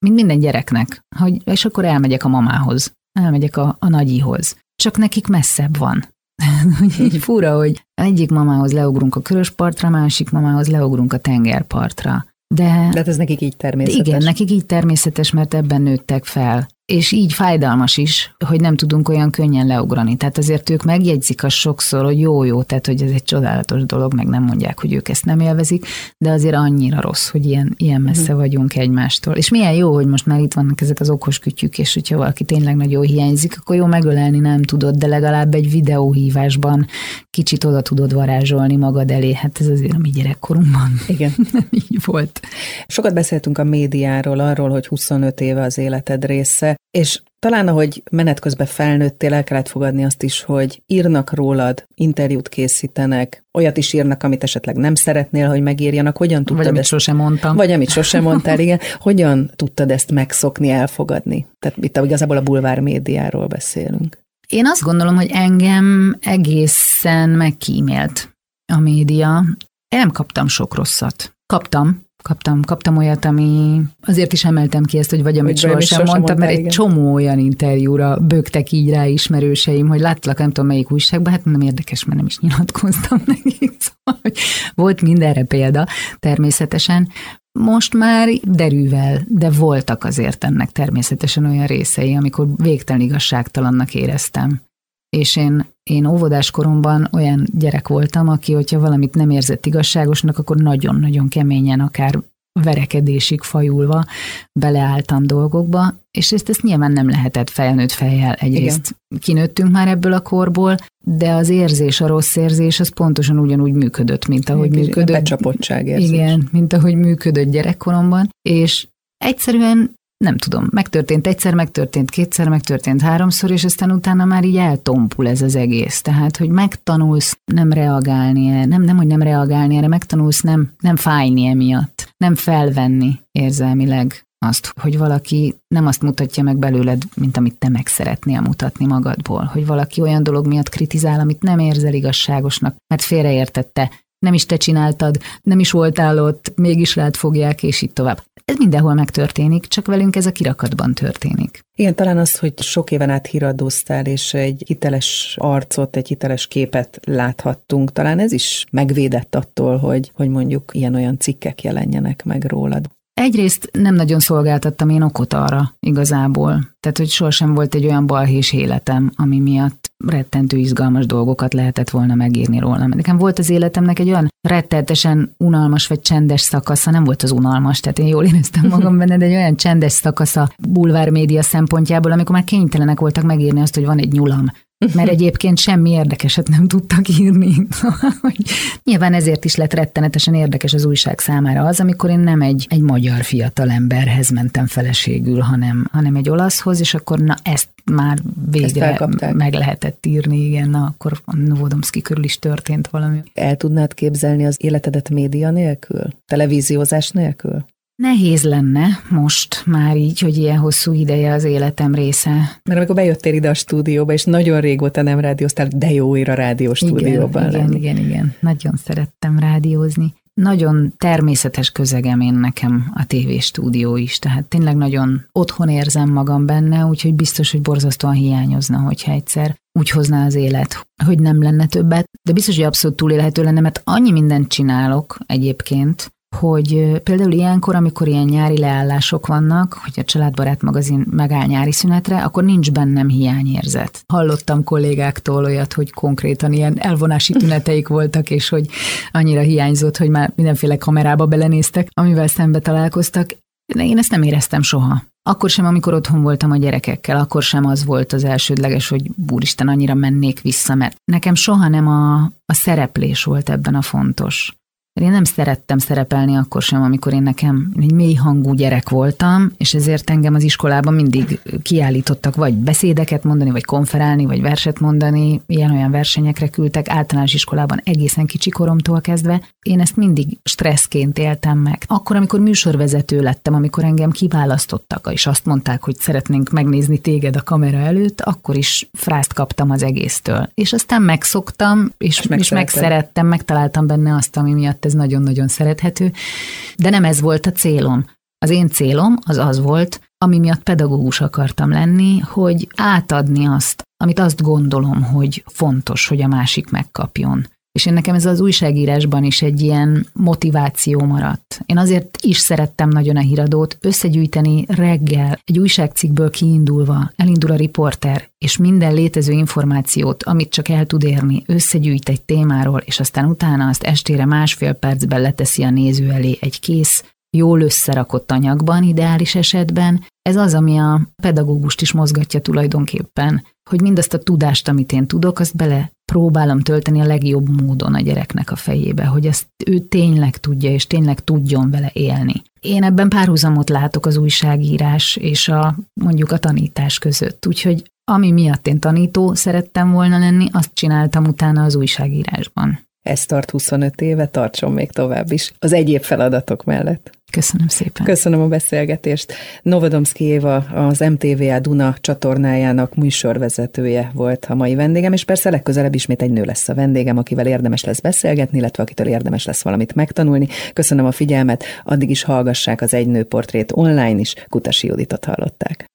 mint minden gyereknek, hogy és akkor elmegyek a mamához, elmegyek a, a nagyihoz csak nekik messzebb van. [LAUGHS] így fura, hogy egyik mamához leugrunk a köröspartra, másik mamához leugrunk a tengerpartra. De, de hát ez nekik így természetes. Igen, nekik így természetes, mert ebben nőttek fel és így fájdalmas is, hogy nem tudunk olyan könnyen leugrani. Tehát azért ők megjegyzik azt sokszor, hogy jó-jó, tehát hogy ez egy csodálatos dolog, meg nem mondják, hogy ők ezt nem élvezik, de azért annyira rossz, hogy ilyen, ilyen messze mhm. vagyunk egymástól. És milyen jó, hogy most már itt vannak ezek az okos kütyük, és hogyha valaki tényleg nagyon hiányzik, akkor jó megölelni nem tudod, de legalább egy videóhívásban kicsit oda tudod varázsolni magad elé. Hát ez azért a mi gyerekkorunkban. Igen. [LAUGHS] így volt. Sokat beszéltünk a médiáról, arról, hogy 25 éve az életed része, és talán, ahogy menet közben felnőttél, el kellett fogadni azt is, hogy írnak rólad, interjút készítenek, olyat is írnak, amit esetleg nem szeretnél, hogy megírjanak. Hogyan tudtad Vagy amit ezt, sosem mondtam. Vagy amit sosem mondtál, igen. [LAUGHS] Hogyan tudtad ezt megszokni, elfogadni? Tehát itt igazából a bulvár médiáról beszélünk. Én azt gondolom, hogy engem egészen megkímélt a média. Én nem kaptam sok rosszat. Kaptam, kaptam, kaptam olyat, ami azért is emeltem ki ezt, hogy vagy amit soha sem mondtam, mert igen. egy csomó olyan interjúra bögtek így rá ismerőseim, hogy láttalak, nem tudom melyik újságban, hát nem érdekes, mert nem is nyilatkoztam [LAUGHS] nekik. Szóval, hogy volt mindenre példa, természetesen. Most már derűvel, de voltak azért ennek természetesen olyan részei, amikor végtelen igazságtalannak éreztem. És én én óvodás koromban olyan gyerek voltam, aki, hogyha valamit nem érzett igazságosnak, akkor nagyon-nagyon keményen, akár verekedésig fajulva beleálltam dolgokba, és ezt, ezt nyilván nem lehetett felnőtt fejjel. Egyrészt Igen. kinőttünk már ebből a korból, de az érzés, a rossz érzés, az pontosan ugyanúgy működött, mint ahogy Igen, működött. Becsapottság érzés. Igen, mint ahogy működött gyerekkoromban, és egyszerűen nem tudom, megtörtént egyszer, megtörtént kétszer, megtörtént háromszor, és aztán utána már így eltompul ez az egész. Tehát, hogy megtanulsz nem reagálni, nem, nem, hogy nem reagálni erre, megtanulsz nem, nem fájni emiatt, nem felvenni érzelmileg azt, hogy valaki nem azt mutatja meg belőled, mint amit te meg szeretnél mutatni magadból, hogy valaki olyan dolog miatt kritizál, amit nem érzel igazságosnak, mert félreértette, nem is te csináltad, nem is voltál ott, mégis rád fogják, és így tovább. Ez mindenhol megtörténik, csak velünk ez a kirakatban történik. Igen, talán az, hogy sok éven át híradóztál, és egy hiteles arcot, egy hiteles képet láthattunk, talán ez is megvédett attól, hogy, hogy mondjuk ilyen-olyan cikkek jelenjenek meg rólad. Egyrészt nem nagyon szolgáltattam én okot arra igazából. Tehát, hogy sohasem volt egy olyan balhés életem, ami miatt rettentő izgalmas dolgokat lehetett volna megírni rólam. Nekem volt az életemnek egy olyan rettetesen unalmas vagy csendes szakasza, nem volt az unalmas, tehát én jól éreztem magam benne, de egy olyan csendes szakasza bulvár média szempontjából, amikor már kénytelenek voltak megírni azt, hogy van egy nyulam, mert egyébként semmi érdekeset nem tudtak írni. [LAUGHS] Nyilván ezért is lett rettenetesen érdekes az újság számára az, amikor én nem egy, egy magyar fiatal emberhez mentem feleségül, hanem, hanem egy olaszhoz, és akkor na ezt már végre ezt meg lehetett írni, igen, na akkor a Novodomski körül is történt valami. El tudnád képzelni az életedet média nélkül? Televíziózás nélkül? Nehéz lenne most már így, hogy ilyen hosszú ideje az életem része. Mert amikor bejöttél ide a stúdióba, és nagyon régóta nem rádióztál, de jó ír a rádió stúdióban igen, igen, igen, igen. Nagyon szerettem rádiózni. Nagyon természetes közegem én nekem a tévéstúdió is, tehát tényleg nagyon otthon érzem magam benne, úgyhogy biztos, hogy borzasztóan hiányozna, hogyha egyszer úgy hozná az élet, hogy nem lenne többet, de biztos, hogy abszolút túlélhető lenne, mert annyi mindent csinálok egyébként, hogy például ilyenkor, amikor ilyen nyári leállások vannak, hogy a Családbarát magazin megáll nyári szünetre, akkor nincs bennem hiányérzet. Hallottam kollégáktól olyat, hogy konkrétan ilyen elvonási [LAUGHS] tüneteik voltak, és hogy annyira hiányzott, hogy már mindenféle kamerába belenéztek, amivel szembe találkoztak. De én ezt nem éreztem soha. Akkor sem, amikor otthon voltam a gyerekekkel, akkor sem az volt az elsődleges, hogy úristen, annyira mennék vissza, mert nekem soha nem a, a szereplés volt ebben a fontos. Én nem szerettem szerepelni akkor sem, amikor én nekem egy mély hangú gyerek voltam, és ezért engem az iskolában mindig kiállítottak vagy beszédeket mondani, vagy konferálni, vagy verset mondani, ilyen-olyan versenyekre küldtek, általános iskolában egészen kicsi koromtól kezdve. Én ezt mindig stresszként éltem meg. Akkor, amikor műsorvezető lettem, amikor engem kiválasztottak, és azt mondták, hogy szeretnénk megnézni téged a kamera előtt, akkor is frászt kaptam az egésztől. És aztán megszoktam, és, és, és megszerettem, megtaláltam benne azt, ami miatt ez nagyon-nagyon szerethető, de nem ez volt a célom. Az én célom az az volt, ami miatt pedagógus akartam lenni, hogy átadni azt, amit azt gondolom, hogy fontos, hogy a másik megkapjon. És én nekem ez az újságírásban is egy ilyen motiváció maradt. Én azért is szerettem nagyon a híradót összegyűjteni reggel, egy újságcikkből kiindulva, elindul a riporter, és minden létező információt, amit csak el tud érni, összegyűjt egy témáról, és aztán utána azt estére másfél percben leteszi a néző elé egy kész, jól összerakott anyagban, ideális esetben. Ez az, ami a pedagógust is mozgatja tulajdonképpen, hogy mindazt a tudást, amit én tudok, azt bele próbálom tölteni a legjobb módon a gyereknek a fejébe, hogy ezt ő tényleg tudja, és tényleg tudjon vele élni. Én ebben párhuzamot látok az újságírás és a mondjuk a tanítás között, úgyhogy ami miatt én tanító szerettem volna lenni, azt csináltam utána az újságírásban. Ez tart 25 éve, tartson még tovább is, az egyéb feladatok mellett. Köszönöm szépen. Köszönöm a beszélgetést. Novodomszki Éva az MTVA Duna csatornájának műsorvezetője volt a mai vendégem, és persze legközelebb ismét egy nő lesz a vendégem, akivel érdemes lesz beszélgetni, illetve akitől érdemes lesz valamit megtanulni. Köszönöm a figyelmet, addig is hallgassák az Egy Nő Portrét online is, Kutasi Juditot hallották.